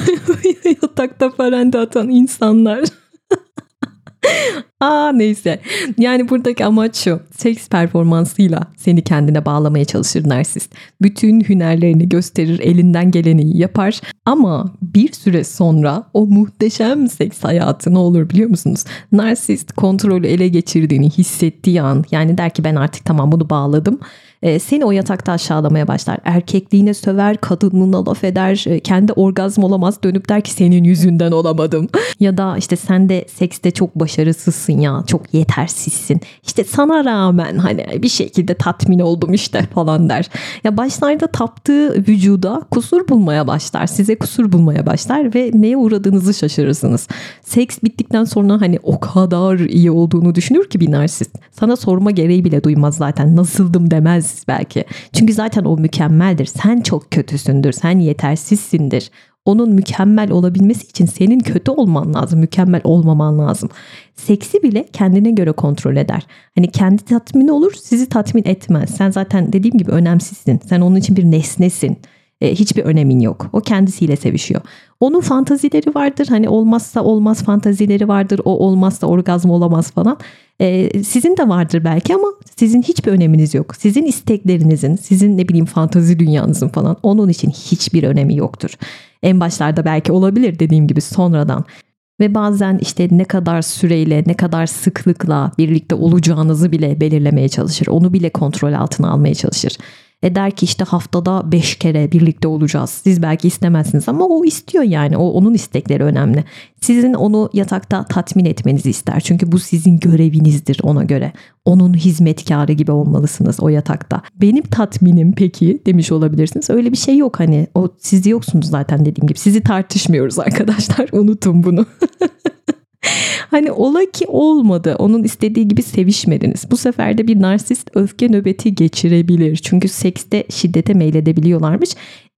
[LAUGHS] Yatakta parende atan insanlar. [LAUGHS] Aa neyse. Yani buradaki amaç şu. Seks performansıyla seni kendine bağlamaya çalışır narsist. Bütün hünerlerini gösterir, elinden geleni yapar. Ama bir süre sonra o muhteşem seks hayatı ne olur biliyor musunuz? Narsist kontrolü ele geçirdiğini hissettiği an yani der ki ben artık tamam bunu bağladım e, seni o yatakta aşağılamaya başlar. Erkekliğine söver, kadınlığına laf eder, e, kendi orgazm olamaz dönüp der ki senin yüzünden olamadım. ya da işte sen de sekste çok başarısızsın ya, çok yetersizsin. İşte sana rağmen hani bir şekilde tatmin oldum işte falan der. Ya başlarda taptığı vücuda kusur bulmaya başlar. Size kusur bulmaya başlar ve neye uğradığınızı şaşırırsınız. Seks bittikten sonra hani o kadar iyi olduğunu düşünür ki bir narsist. Sana sorma gereği bile duymaz zaten. Nasıldım demez belki. Çünkü zaten o mükemmeldir. Sen çok kötüsündür. Sen yetersizsindir. Onun mükemmel olabilmesi için senin kötü olman lazım, mükemmel olmaman lazım. Seksi bile kendine göre kontrol eder. Hani kendi tatmin olur, sizi tatmin etmez. Sen zaten dediğim gibi önemsizsin. Sen onun için bir nesnesin. E, hiçbir önemin yok. O kendisiyle sevişiyor. Onun fantazileri vardır. Hani olmazsa olmaz fantazileri vardır. O olmazsa orgazm olamaz falan. E, sizin de vardır belki ama sizin hiçbir öneminiz yok. Sizin isteklerinizin, sizin ne bileyim fantazi dünyanızın falan onun için hiçbir önemi yoktur. En başlarda belki olabilir dediğim gibi sonradan. Ve bazen işte ne kadar süreyle, ne kadar sıklıkla birlikte olacağınızı bile belirlemeye çalışır. Onu bile kontrol altına almaya çalışır. E der ki işte haftada 5 kere birlikte olacağız. Siz belki istemezsiniz ama o istiyor yani. O onun istekleri önemli. Sizin onu yatakta tatmin etmenizi ister. Çünkü bu sizin görevinizdir ona göre. Onun hizmetkarı gibi olmalısınız o yatakta. Benim tatminim peki demiş olabilirsiniz. Öyle bir şey yok hani. O siz yoksunuz zaten dediğim gibi. Sizi tartışmıyoruz arkadaşlar. [LAUGHS] Unutun bunu. [LAUGHS] [LAUGHS] hani ola ki olmadı. Onun istediği gibi sevişmediniz. Bu sefer de bir narsist öfke nöbeti geçirebilir. Çünkü sekste şiddete meyledebiliyorlarmış.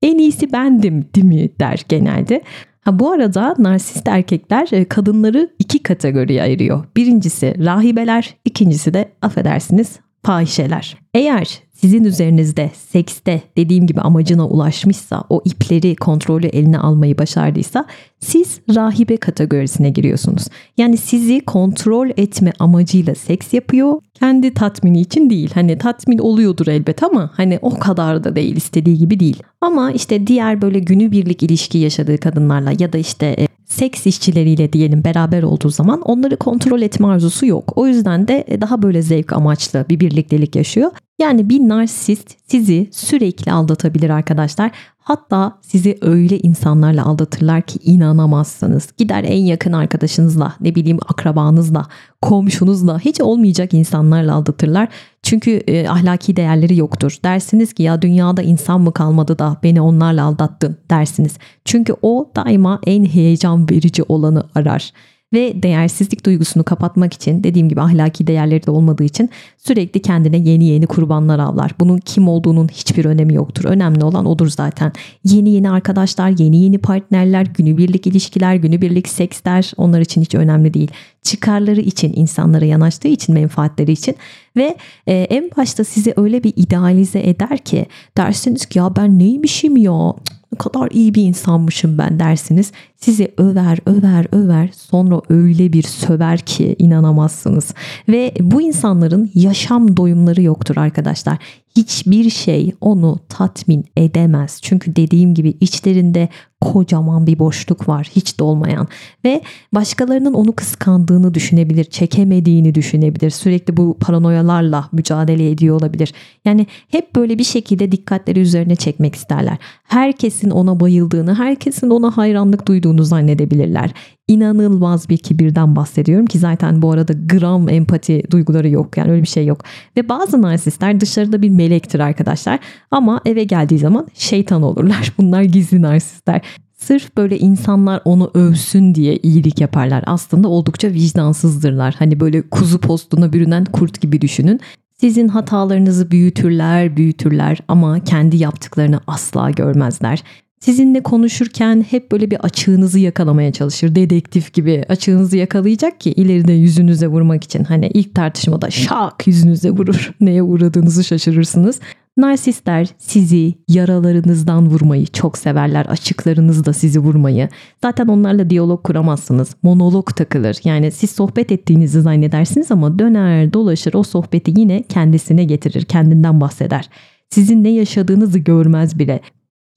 En iyisi bendim değil mi der genelde. Ha, bu arada narsist erkekler e, kadınları iki kategoriye ayırıyor. Birincisi rahibeler, ikincisi de affedersiniz fahişeler. Eğer sizin üzerinizde sekste dediğim gibi amacına ulaşmışsa, o ipleri kontrolü eline almayı başardıysa siz rahibe kategorisine giriyorsunuz. Yani sizi kontrol etme amacıyla seks yapıyor. Kendi tatmini için değil. Hani tatmin oluyordur elbet ama hani o kadar da değil istediği gibi değil. Ama işte diğer böyle günübirlik ilişki yaşadığı kadınlarla ya da işte e, seks işçileriyle diyelim beraber olduğu zaman onları kontrol etme arzusu yok. O yüzden de daha böyle zevk amaçlı bir birliktelik yaşıyor. Yani bir narsist sizi sürekli aldatabilir arkadaşlar. Hatta sizi öyle insanlarla aldatırlar ki inanamazsınız. Gider en yakın arkadaşınızla, ne bileyim akrabanızla, komşunuzla hiç olmayacak insanlarla aldatırlar. Çünkü e, ahlaki değerleri yoktur. Dersiniz ki ya dünyada insan mı kalmadı da beni onlarla aldattın dersiniz. Çünkü o daima en heyecan verici olanı arar ve değersizlik duygusunu kapatmak için dediğim gibi ahlaki değerleri de olmadığı için sürekli kendine yeni yeni kurbanlar avlar. Bunun kim olduğunun hiçbir önemi yoktur. Önemli olan odur zaten. Yeni yeni arkadaşlar, yeni yeni partnerler, günübirlik ilişkiler, günübirlik seksler onlar için hiç önemli değil. Çıkarları için, insanlara yanaştığı için, menfaatleri için ve e, en başta sizi öyle bir idealize eder ki dersiniz ki ya ben neymişim ya ne kadar iyi bir insanmışım ben dersiniz. Sizi över över över sonra öyle bir söver ki inanamazsınız. Ve bu insanların yaşam doyumları yoktur arkadaşlar. Hiçbir şey onu tatmin edemez. Çünkü dediğim gibi içlerinde kocaman bir boşluk var hiç dolmayan ve başkalarının onu kıskandığını düşünebilir, çekemediğini düşünebilir. Sürekli bu paranoyalarla mücadele ediyor olabilir. Yani hep böyle bir şekilde dikkatleri üzerine çekmek isterler. Herkesin ona bayıldığını, herkesin ona hayranlık duyduğunu zannedebilirler. İnanılmaz bir kibirden bahsediyorum ki zaten bu arada gram empati duyguları yok. Yani öyle bir şey yok. Ve bazı narsistler dışarıda bir melektir arkadaşlar. Ama eve geldiği zaman şeytan olurlar. [LAUGHS] Bunlar gizli narsistler. Sırf böyle insanlar onu övsün diye iyilik yaparlar. Aslında oldukça vicdansızdırlar. Hani böyle kuzu postuna bürünen kurt gibi düşünün. Sizin hatalarınızı büyütürler, büyütürler ama kendi yaptıklarını asla görmezler. Sizinle konuşurken hep böyle bir açığınızı yakalamaya çalışır. Dedektif gibi açığınızı yakalayacak ki ileride yüzünüze vurmak için. Hani ilk tartışmada şak yüzünüze vurur. [LAUGHS] Neye uğradığınızı şaşırırsınız. Narsistler sizi yaralarınızdan vurmayı çok severler. Açıklarınızda sizi vurmayı. Zaten onlarla diyalog kuramazsınız. Monolog takılır. Yani siz sohbet ettiğinizi zannedersiniz ama döner dolaşır o sohbeti yine kendisine getirir. Kendinden bahseder. Sizin ne yaşadığınızı görmez bile.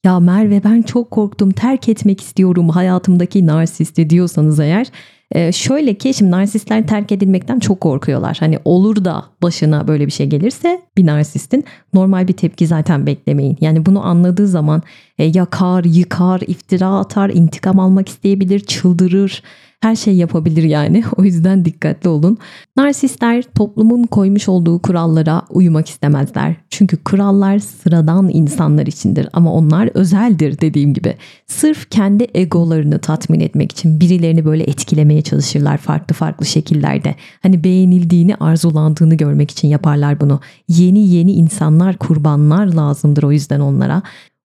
Ya Merve ben çok korktum terk etmek istiyorum hayatımdaki narsisti diyorsanız eğer ee, şöyle ki şimdi narsistler terk edilmekten çok korkuyorlar. Hani olur da başına böyle bir şey gelirse bir narsistin normal bir tepki zaten beklemeyin. Yani bunu anladığı zaman e, yakar, yıkar, iftira atar, intikam almak isteyebilir, çıldırır her şey yapabilir yani. [LAUGHS] O yüzden dikkatli olun. Narsistler toplumun koymuş olduğu kurallara uymak istemezler. Çünkü kurallar sıradan insanlar içindir ama onlar özeldir dediğim gibi. Sırf kendi egolarını tatmin etmek için birilerini böyle etkilemeye çalışırlar farklı farklı şekillerde. Hani beğenildiğini, arzulandığını görmek için yaparlar bunu. Yeni yeni insanlar, kurbanlar lazımdır o yüzden onlara.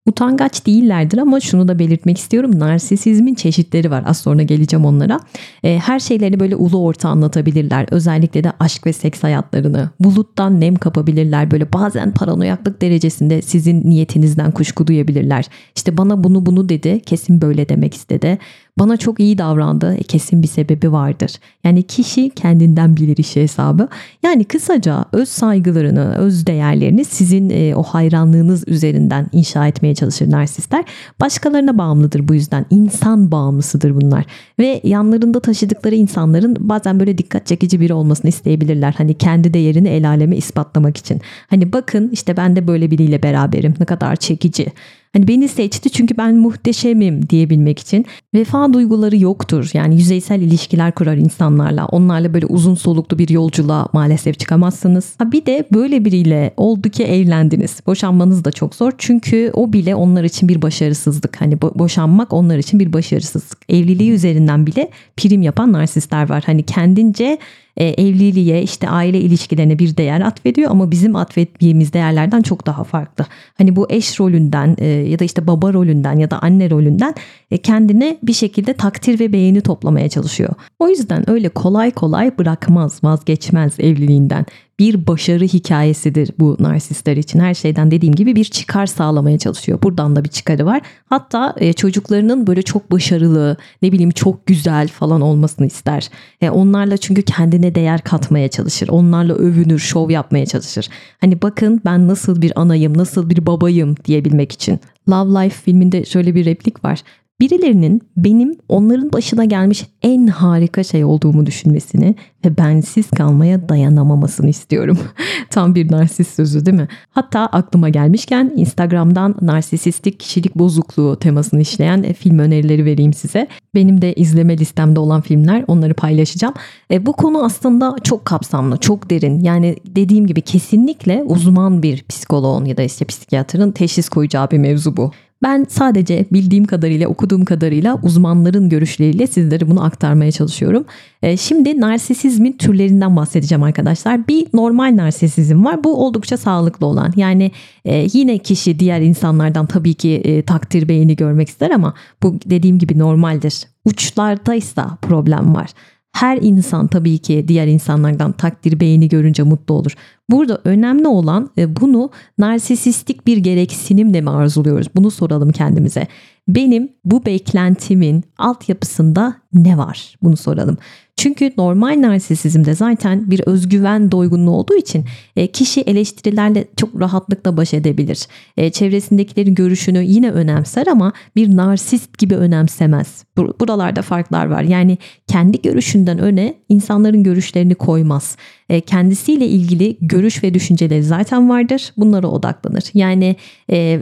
Utangaç değillerdir ama şunu da belirtmek istiyorum. Narsisizmin çeşitleri var. Az sonra geleceğim onlara. E, her şeylerini böyle ulu orta anlatabilirler. Özellikle de aşk ve seks hayatlarını. Buluttan nem kapabilirler. Böyle bazen paranoyaklık derecesinde sizin niyetinizden kuşku duyabilirler. İşte bana bunu bunu dedi. Kesin böyle demek istedi. Bana çok iyi davrandı. E, kesin bir sebebi vardır. Yani kişi kendinden bilir işi hesabı. Yani kısaca öz saygılarını, öz değerlerini sizin e, o hayranlığınız üzerinden inşa etmeye çalışır narsistler. Başkalarına bağımlıdır bu yüzden. İnsan bağımlısıdır bunlar. Ve yanlarında taşıdıkları insanların bazen böyle dikkat çekici biri olmasını isteyebilirler. Hani kendi değerini el aleme ispatlamak için. Hani bakın işte ben de böyle biriyle beraberim. Ne kadar çekici. Hani beni seçti çünkü ben muhteşemim diyebilmek için. Vefa duyguları yoktur. Yani yüzeysel ilişkiler kurar insanlarla. Onlarla böyle uzun soluklu bir yolculuğa maalesef çıkamazsınız. Ha bir de böyle biriyle oldu ki evlendiniz. Boşanmanız da çok zor. Çünkü o bile onlar için bir başarısızlık. Hani bo- boşanmak onlar için bir başarısızlık. Evliliği üzerinden bile prim yapan narsistler var. Hani kendince e, evliliğe işte aile ilişkilerine bir değer atfediyor ama bizim atfettiğimiz değerlerden çok daha farklı. Hani bu eş rolünden e, ya da işte baba rolünden ya da anne rolünden e, kendine bir şekilde takdir ve beğeni toplamaya çalışıyor. O yüzden öyle kolay kolay bırakmaz, vazgeçmez evliliğinden bir başarı hikayesidir bu narsistler için. Her şeyden dediğim gibi bir çıkar sağlamaya çalışıyor. Buradan da bir çıkarı var. Hatta e, çocuklarının böyle çok başarılı, ne bileyim çok güzel falan olmasını ister. E, onlarla çünkü kendine değer katmaya çalışır. Onlarla övünür, şov yapmaya çalışır. Hani bakın ben nasıl bir anayım, nasıl bir babayım diyebilmek için. Love Life filminde şöyle bir replik var. Birilerinin benim onların başına gelmiş en harika şey olduğumu düşünmesini ve bensiz kalmaya dayanamamasını istiyorum. [LAUGHS] Tam bir narsist sözü değil mi? Hatta aklıma gelmişken Instagram'dan narsisistik kişilik bozukluğu temasını işleyen e, film önerileri vereyim size. Benim de izleme listemde olan filmler onları paylaşacağım. E, bu konu aslında çok kapsamlı, çok derin. Yani dediğim gibi kesinlikle uzman bir psikoloğun ya da işte psikiyatrın teşhis koyacağı bir mevzu bu. Ben sadece bildiğim kadarıyla, okuduğum kadarıyla uzmanların görüşleriyle sizlere bunu aktarmaya çalışıyorum. E, şimdi narsisizmin türlerinden bahsedeceğim arkadaşlar. Bir normal narsisizm var. Bu oldukça sağlıklı olan. Yani e, yine kişi diğer insanlardan tabii ki e, takdir beğeni görmek ister ama bu dediğim gibi normaldir. Uçlardaysa problem var. Her insan tabii ki diğer insanlardan takdir beğeni görünce mutlu olur. Burada önemli olan e, bunu narsisistik bir gereksinimle mi arzuluyoruz? Bunu soralım kendimize. Benim bu beklentimin altyapısında ne var? Bunu soralım. Çünkü normal narsisizmde zaten bir özgüven doygunluğu olduğu için e, kişi eleştirilerle çok rahatlıkla baş edebilir. E, çevresindekilerin görüşünü yine önemser ama bir narsist gibi önemsemez. Buralarda farklar var. Yani kendi görüşünden öne insanların görüşlerini koymaz. E, kendisiyle ilgili görüş ve düşünceleri zaten vardır. Bunlara odaklanır. Yani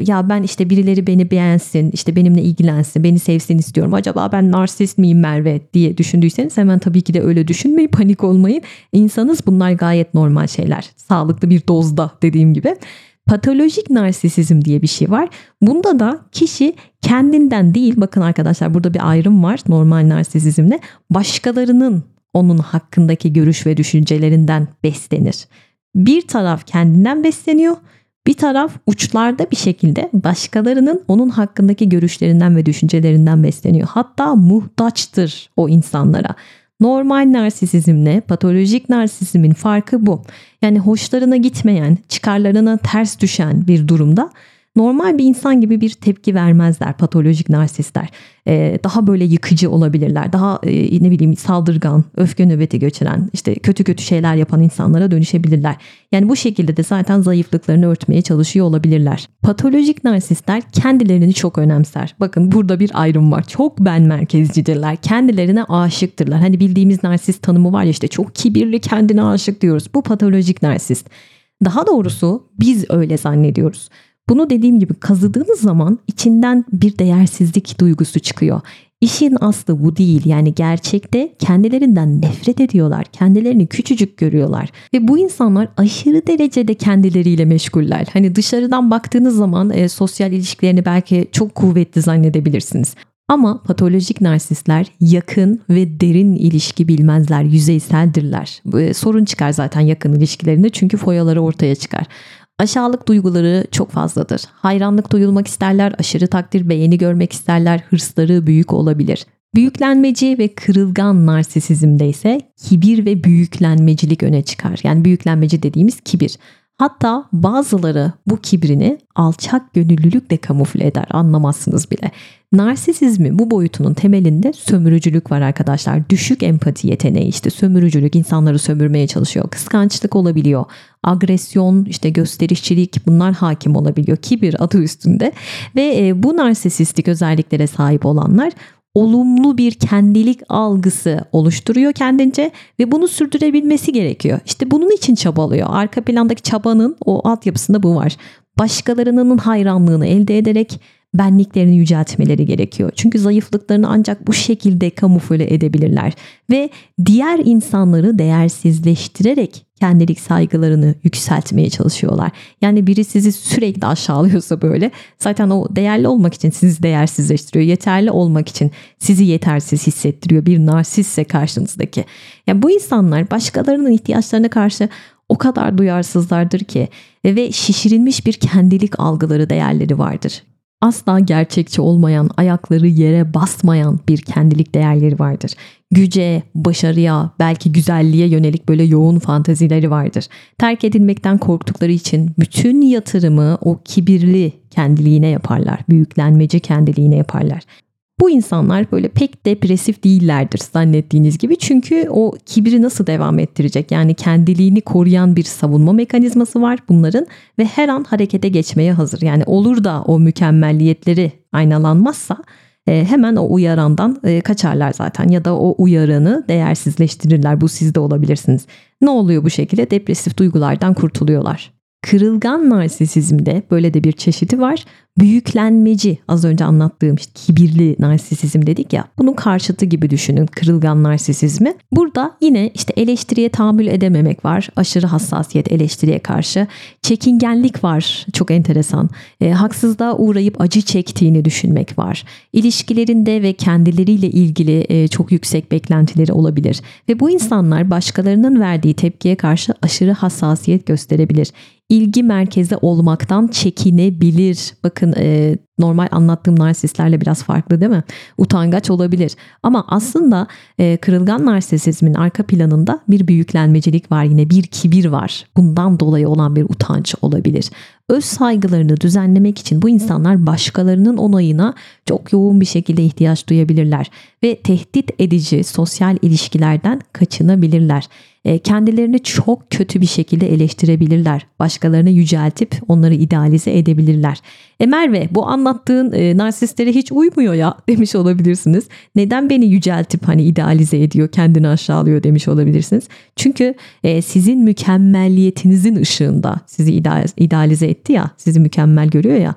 ya ben işte birileri beni beğensin, işte benimle ilgilensin, beni sevsin istiyorum. Acaba ben narsist miyim Merve diye düşündüyseniz hemen Tabii ki de öyle düşünmeyin, [LAUGHS] panik olmayın. İnsanız bunlar gayet normal şeyler. Sağlıklı bir dozda dediğim gibi. Patolojik narsisizm diye bir şey var. Bunda da kişi kendinden değil, bakın arkadaşlar burada bir ayrım var normal narsisizmle. Başkalarının onun hakkındaki görüş ve düşüncelerinden beslenir. Bir taraf kendinden besleniyor, bir taraf uçlarda bir şekilde başkalarının onun hakkındaki görüşlerinden ve düşüncelerinden besleniyor. Hatta muhtaçtır o insanlara. Normal narsisizmle patolojik narsizmin farkı bu. Yani hoşlarına gitmeyen, çıkarlarına ters düşen bir durumda normal bir insan gibi bir tepki vermezler patolojik narsistler. Ee, daha böyle yıkıcı olabilirler. Daha e, ne bileyim saldırgan, öfke nöbeti geçiren, işte kötü kötü şeyler yapan insanlara dönüşebilirler. Yani bu şekilde de zaten zayıflıklarını örtmeye çalışıyor olabilirler. Patolojik narsistler kendilerini çok önemser. Bakın burada bir ayrım var. Çok ben merkezcidirler. Kendilerine aşıktırlar. Hani bildiğimiz narsist tanımı var ya işte çok kibirli kendine aşık diyoruz. Bu patolojik narsist. Daha doğrusu biz öyle zannediyoruz. Bunu dediğim gibi kazıdığınız zaman içinden bir değersizlik duygusu çıkıyor. İşin aslı bu değil. Yani gerçekte kendilerinden nefret ediyorlar. Kendilerini küçücük görüyorlar. Ve bu insanlar aşırı derecede kendileriyle meşguller. Hani dışarıdan baktığınız zaman e, sosyal ilişkilerini belki çok kuvvetli zannedebilirsiniz. Ama patolojik narsistler yakın ve derin ilişki bilmezler, yüzeyseldirler. E, sorun çıkar zaten yakın ilişkilerinde çünkü foyaları ortaya çıkar. Aşağılık duyguları çok fazladır. Hayranlık duyulmak isterler, aşırı takdir, beğeni görmek isterler, hırsları büyük olabilir. Büyüklenmeci ve kırılgan narsisizmde ise kibir ve büyüklenmecilik öne çıkar. Yani büyüklenmeci dediğimiz kibir. Hatta bazıları bu kibrini alçak gönüllülükle kamufle eder anlamazsınız bile. Narsisizmi bu boyutunun temelinde sömürücülük var arkadaşlar. Düşük empati yeteneği işte sömürücülük insanları sömürmeye çalışıyor. Kıskançlık olabiliyor. Agresyon işte gösterişçilik bunlar hakim olabiliyor. Kibir adı üstünde ve e, bu narsisistik özelliklere sahip olanlar olumlu bir kendilik algısı oluşturuyor kendince ve bunu sürdürebilmesi gerekiyor. İşte bunun için çabalıyor. Arka plandaki çabanın o altyapısında bu var. Başkalarının hayranlığını elde ederek benliklerini yüceltmeleri gerekiyor. Çünkü zayıflıklarını ancak bu şekilde kamufle edebilirler ve diğer insanları değersizleştirerek kendilik saygılarını yükseltmeye çalışıyorlar. Yani biri sizi sürekli aşağılıyorsa böyle zaten o değerli olmak için sizi değersizleştiriyor. Yeterli olmak için sizi yetersiz hissettiriyor bir narsistse karşınızdaki. Yani bu insanlar başkalarının ihtiyaçlarına karşı o kadar duyarsızlardır ki ve şişirilmiş bir kendilik algıları değerleri vardır asla gerçekçi olmayan, ayakları yere basmayan bir kendilik değerleri vardır. Güce, başarıya, belki güzelliğe yönelik böyle yoğun fantazileri vardır. Terk edilmekten korktukları için bütün yatırımı o kibirli kendiliğine yaparlar. Büyüklenmeci kendiliğine yaparlar. Bu insanlar böyle pek depresif değillerdir zannettiğiniz gibi. Çünkü o kibri nasıl devam ettirecek? Yani kendiliğini koruyan bir savunma mekanizması var bunların ve her an harekete geçmeye hazır. Yani olur da o mükemmelliyetleri aynalanmazsa e, hemen o uyarandan e, kaçarlar zaten ya da o uyaranı değersizleştirirler. Bu sizde olabilirsiniz. Ne oluyor bu şekilde? Depresif duygulardan kurtuluyorlar. Kırılgan narsisizmde böyle de bir çeşidi var büyüklenmeci az önce anlattığım işte kibirli narsisizm dedik ya bunun karşıtı gibi düşünün kırılgan narsisizmi. Burada yine işte eleştiriye tahammül edememek var. Aşırı hassasiyet eleştiriye karşı. Çekingenlik var. Çok enteresan. E, haksızlığa uğrayıp acı çektiğini düşünmek var. İlişkilerinde ve kendileriyle ilgili e, çok yüksek beklentileri olabilir. Ve bu insanlar başkalarının verdiği tepkiye karşı aşırı hassasiyet gösterebilir ilgi merkezi olmaktan çekinebilir. Bakın e, normal anlattığım narsistlerle biraz farklı değil mi? Utangaç olabilir. Ama aslında e, kırılgan narsisizmin arka planında bir büyüklenmecilik var yine bir kibir var. Bundan dolayı olan bir utanç olabilir. Öz saygılarını düzenlemek için bu insanlar başkalarının onayına çok yoğun bir şekilde ihtiyaç duyabilirler ve tehdit edici sosyal ilişkilerden kaçınabilirler. E, kendilerini çok kötü bir şekilde eleştirebilirler. Başkalarını yüceltip onları idealize edebilirler. E Merve bu anlattığın e, narsistlere hiç uymuyor ya [LAUGHS] demiş olabilirsiniz. Neden beni yüceltip hani idealize ediyor kendini aşağılıyor demiş olabilirsiniz. Çünkü e, sizin mükemmelliyetinizin ışığında sizi idealize etti ya sizi mükemmel görüyor ya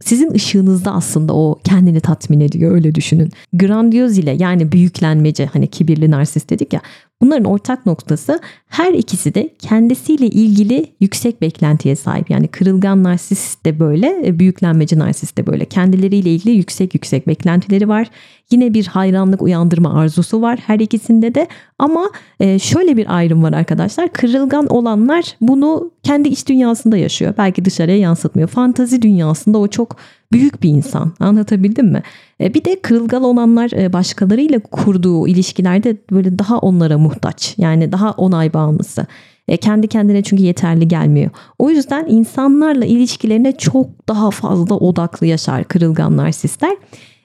sizin ışığınızda aslında o kendini tatmin ediyor öyle düşünün. Grandiyoz ile yani büyüklenmece hani kibirli narsist dedik ya Bunların ortak noktası her ikisi de kendisiyle ilgili yüksek beklentiye sahip. Yani kırılgan narsist de böyle, e, büyüklenmeci narsist de böyle. Kendileriyle ilgili yüksek yüksek beklentileri var. Yine bir hayranlık uyandırma arzusu var her ikisinde de. Ama e, şöyle bir ayrım var arkadaşlar. Kırılgan olanlar bunu kendi iç dünyasında yaşıyor. Belki dışarıya yansıtmıyor. Fantazi dünyasında o çok büyük bir insan. Anlatabildim mi? E, bir de kırılgan olanlar e, başkalarıyla kurduğu ilişkilerde böyle daha onlara muhtaç. Yani daha onay bağımlısı. E, kendi kendine çünkü yeterli gelmiyor. O yüzden insanlarla ilişkilerine çok daha fazla odaklı yaşar kırılgan narsistler.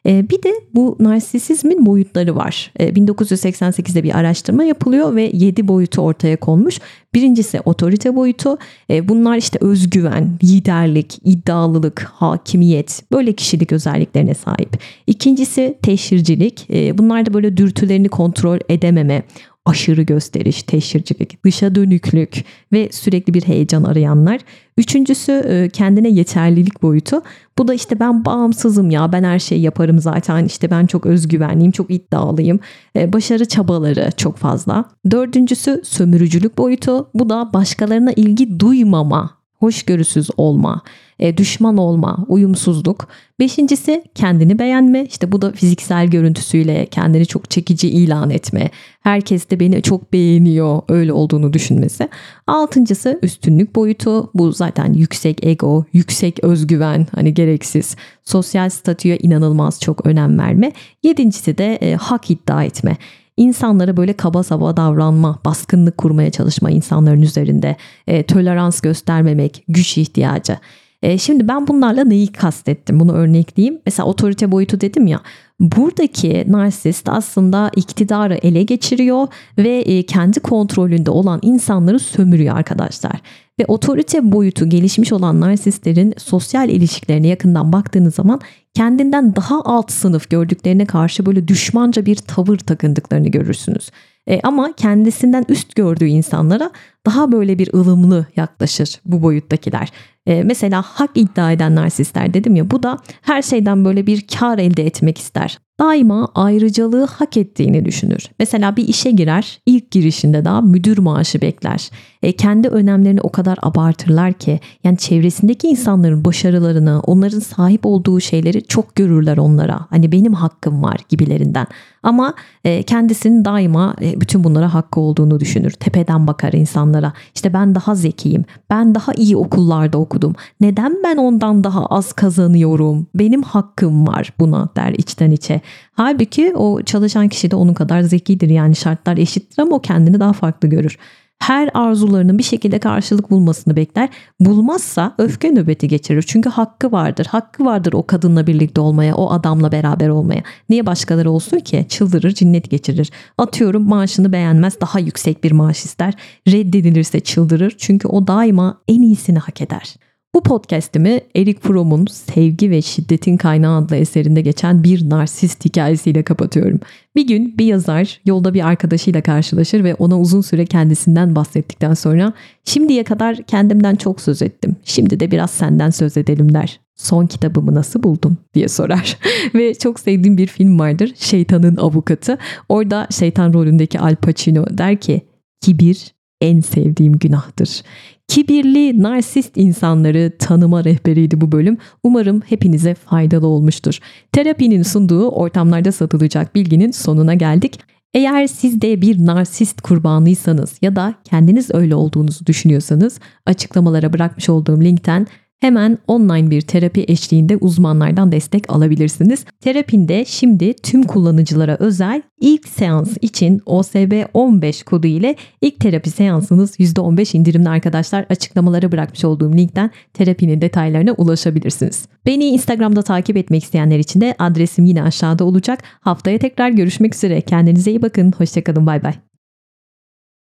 Ee, bir de bu narsisizmin boyutları var. 1988'de ee, bir araştırma yapılıyor ve 7 boyutu ortaya konmuş. Birincisi otorite boyutu. Ee, bunlar işte özgüven, liderlik, iddialılık, hakimiyet böyle kişilik özelliklerine sahip. İkincisi teşhircilik. Bunlar da böyle dürtülerini kontrol edememe, aşırı gösteriş, teşhircilik, dışa dönüklük ve sürekli bir heyecan arayanlar. Üçüncüsü e, kendine yeterlilik boyutu. Bu da işte ben bağımsızım ya ben her şeyi yaparım zaten işte ben çok özgüvenliyim çok iddialıyım. E, başarı çabaları çok fazla. Dördüncüsü sömürücülük boyutu. Bu da başkalarına ilgi duymama, hoşgörüsüz olma e, düşman olma, uyumsuzluk. Beşincisi kendini beğenme. İşte bu da fiziksel görüntüsüyle kendini çok çekici ilan etme. Herkes de beni çok beğeniyor öyle olduğunu düşünmesi. Altıncısı üstünlük boyutu. Bu zaten yüksek ego, yüksek özgüven hani gereksiz. Sosyal statüye inanılmaz çok önem verme. Yedincisi de e, hak iddia etme insanlara böyle kaba saba davranma, baskınlık kurmaya çalışma insanların üzerinde, e, tolerans göstermemek, güç ihtiyacı. E, şimdi ben bunlarla neyi kastettim? Bunu örnekleyeyim. Mesela otorite boyutu dedim ya. Buradaki narsist aslında iktidarı ele geçiriyor ve e, kendi kontrolünde olan insanları sömürüyor arkadaşlar. Ve otorite boyutu gelişmiş olan narsistlerin sosyal ilişkilerine yakından baktığınız zaman kendinden daha alt sınıf gördüklerine karşı böyle düşmanca bir tavır takındıklarını görürsünüz. E, ama kendisinden üst gördüğü insanlara daha böyle bir ılımlı yaklaşır bu boyuttakiler. E, mesela hak iddia eden narsistler dedim ya bu da her şeyden böyle bir kar elde etmek ister daima ayrıcalığı hak ettiğini düşünür. Mesela bir işe girer, ilk girişinde daha müdür maaşı bekler. E, kendi önemlerini o kadar abartırlar ki yani çevresindeki insanların başarılarını, onların sahip olduğu şeyleri çok görürler onlara. Hani benim hakkım var gibilerinden. Ama e, kendisinin daima e, bütün bunlara hakkı olduğunu düşünür. Tepeden bakar insanlara. İşte ben daha zekiyim. Ben daha iyi okullarda okudum. Neden ben ondan daha az kazanıyorum? Benim hakkım var buna der içten içe. Halbuki o çalışan kişi de onun kadar zekidir. Yani şartlar eşittir ama o kendini daha farklı görür her arzularının bir şekilde karşılık bulmasını bekler. Bulmazsa öfke nöbeti geçirir. Çünkü hakkı vardır. Hakkı vardır o kadınla birlikte olmaya, o adamla beraber olmaya. Niye başkaları olsun ki? Çıldırır, cinnet geçirir. Atıyorum maaşını beğenmez, daha yüksek bir maaş ister. Reddedilirse çıldırır. Çünkü o daima en iyisini hak eder. Bu podcast'imi Eric Fromm'un Sevgi ve Şiddetin Kaynağı adlı eserinde geçen bir narsist hikayesiyle kapatıyorum. Bir gün bir yazar yolda bir arkadaşıyla karşılaşır ve ona uzun süre kendisinden bahsettikten sonra şimdiye kadar kendimden çok söz ettim. Şimdi de biraz senden söz edelim der. Son kitabımı nasıl buldun diye sorar. [LAUGHS] ve çok sevdiğim bir film vardır. Şeytanın Avukatı. Orada şeytan rolündeki Al Pacino der ki kibir en sevdiğim günahtır. Kibirli, narsist insanları tanıma rehberiydi bu bölüm. Umarım hepinize faydalı olmuştur. Terapinin sunduğu ortamlarda satılacak bilginin sonuna geldik. Eğer siz de bir narsist kurbanıysanız ya da kendiniz öyle olduğunuzu düşünüyorsanız açıklamalara bırakmış olduğum linkten Hemen online bir terapi eşliğinde uzmanlardan destek alabilirsiniz. Terapinde şimdi tüm kullanıcılara özel ilk seans için OSB 15 kodu ile ilk terapi seansınız %15 indirimli arkadaşlar. Açıklamalara bırakmış olduğum linkten terapinin detaylarına ulaşabilirsiniz. Beni Instagram'da takip etmek isteyenler için de adresim yine aşağıda olacak. Haftaya tekrar görüşmek üzere. Kendinize iyi bakın. Hoşçakalın. Bay bay.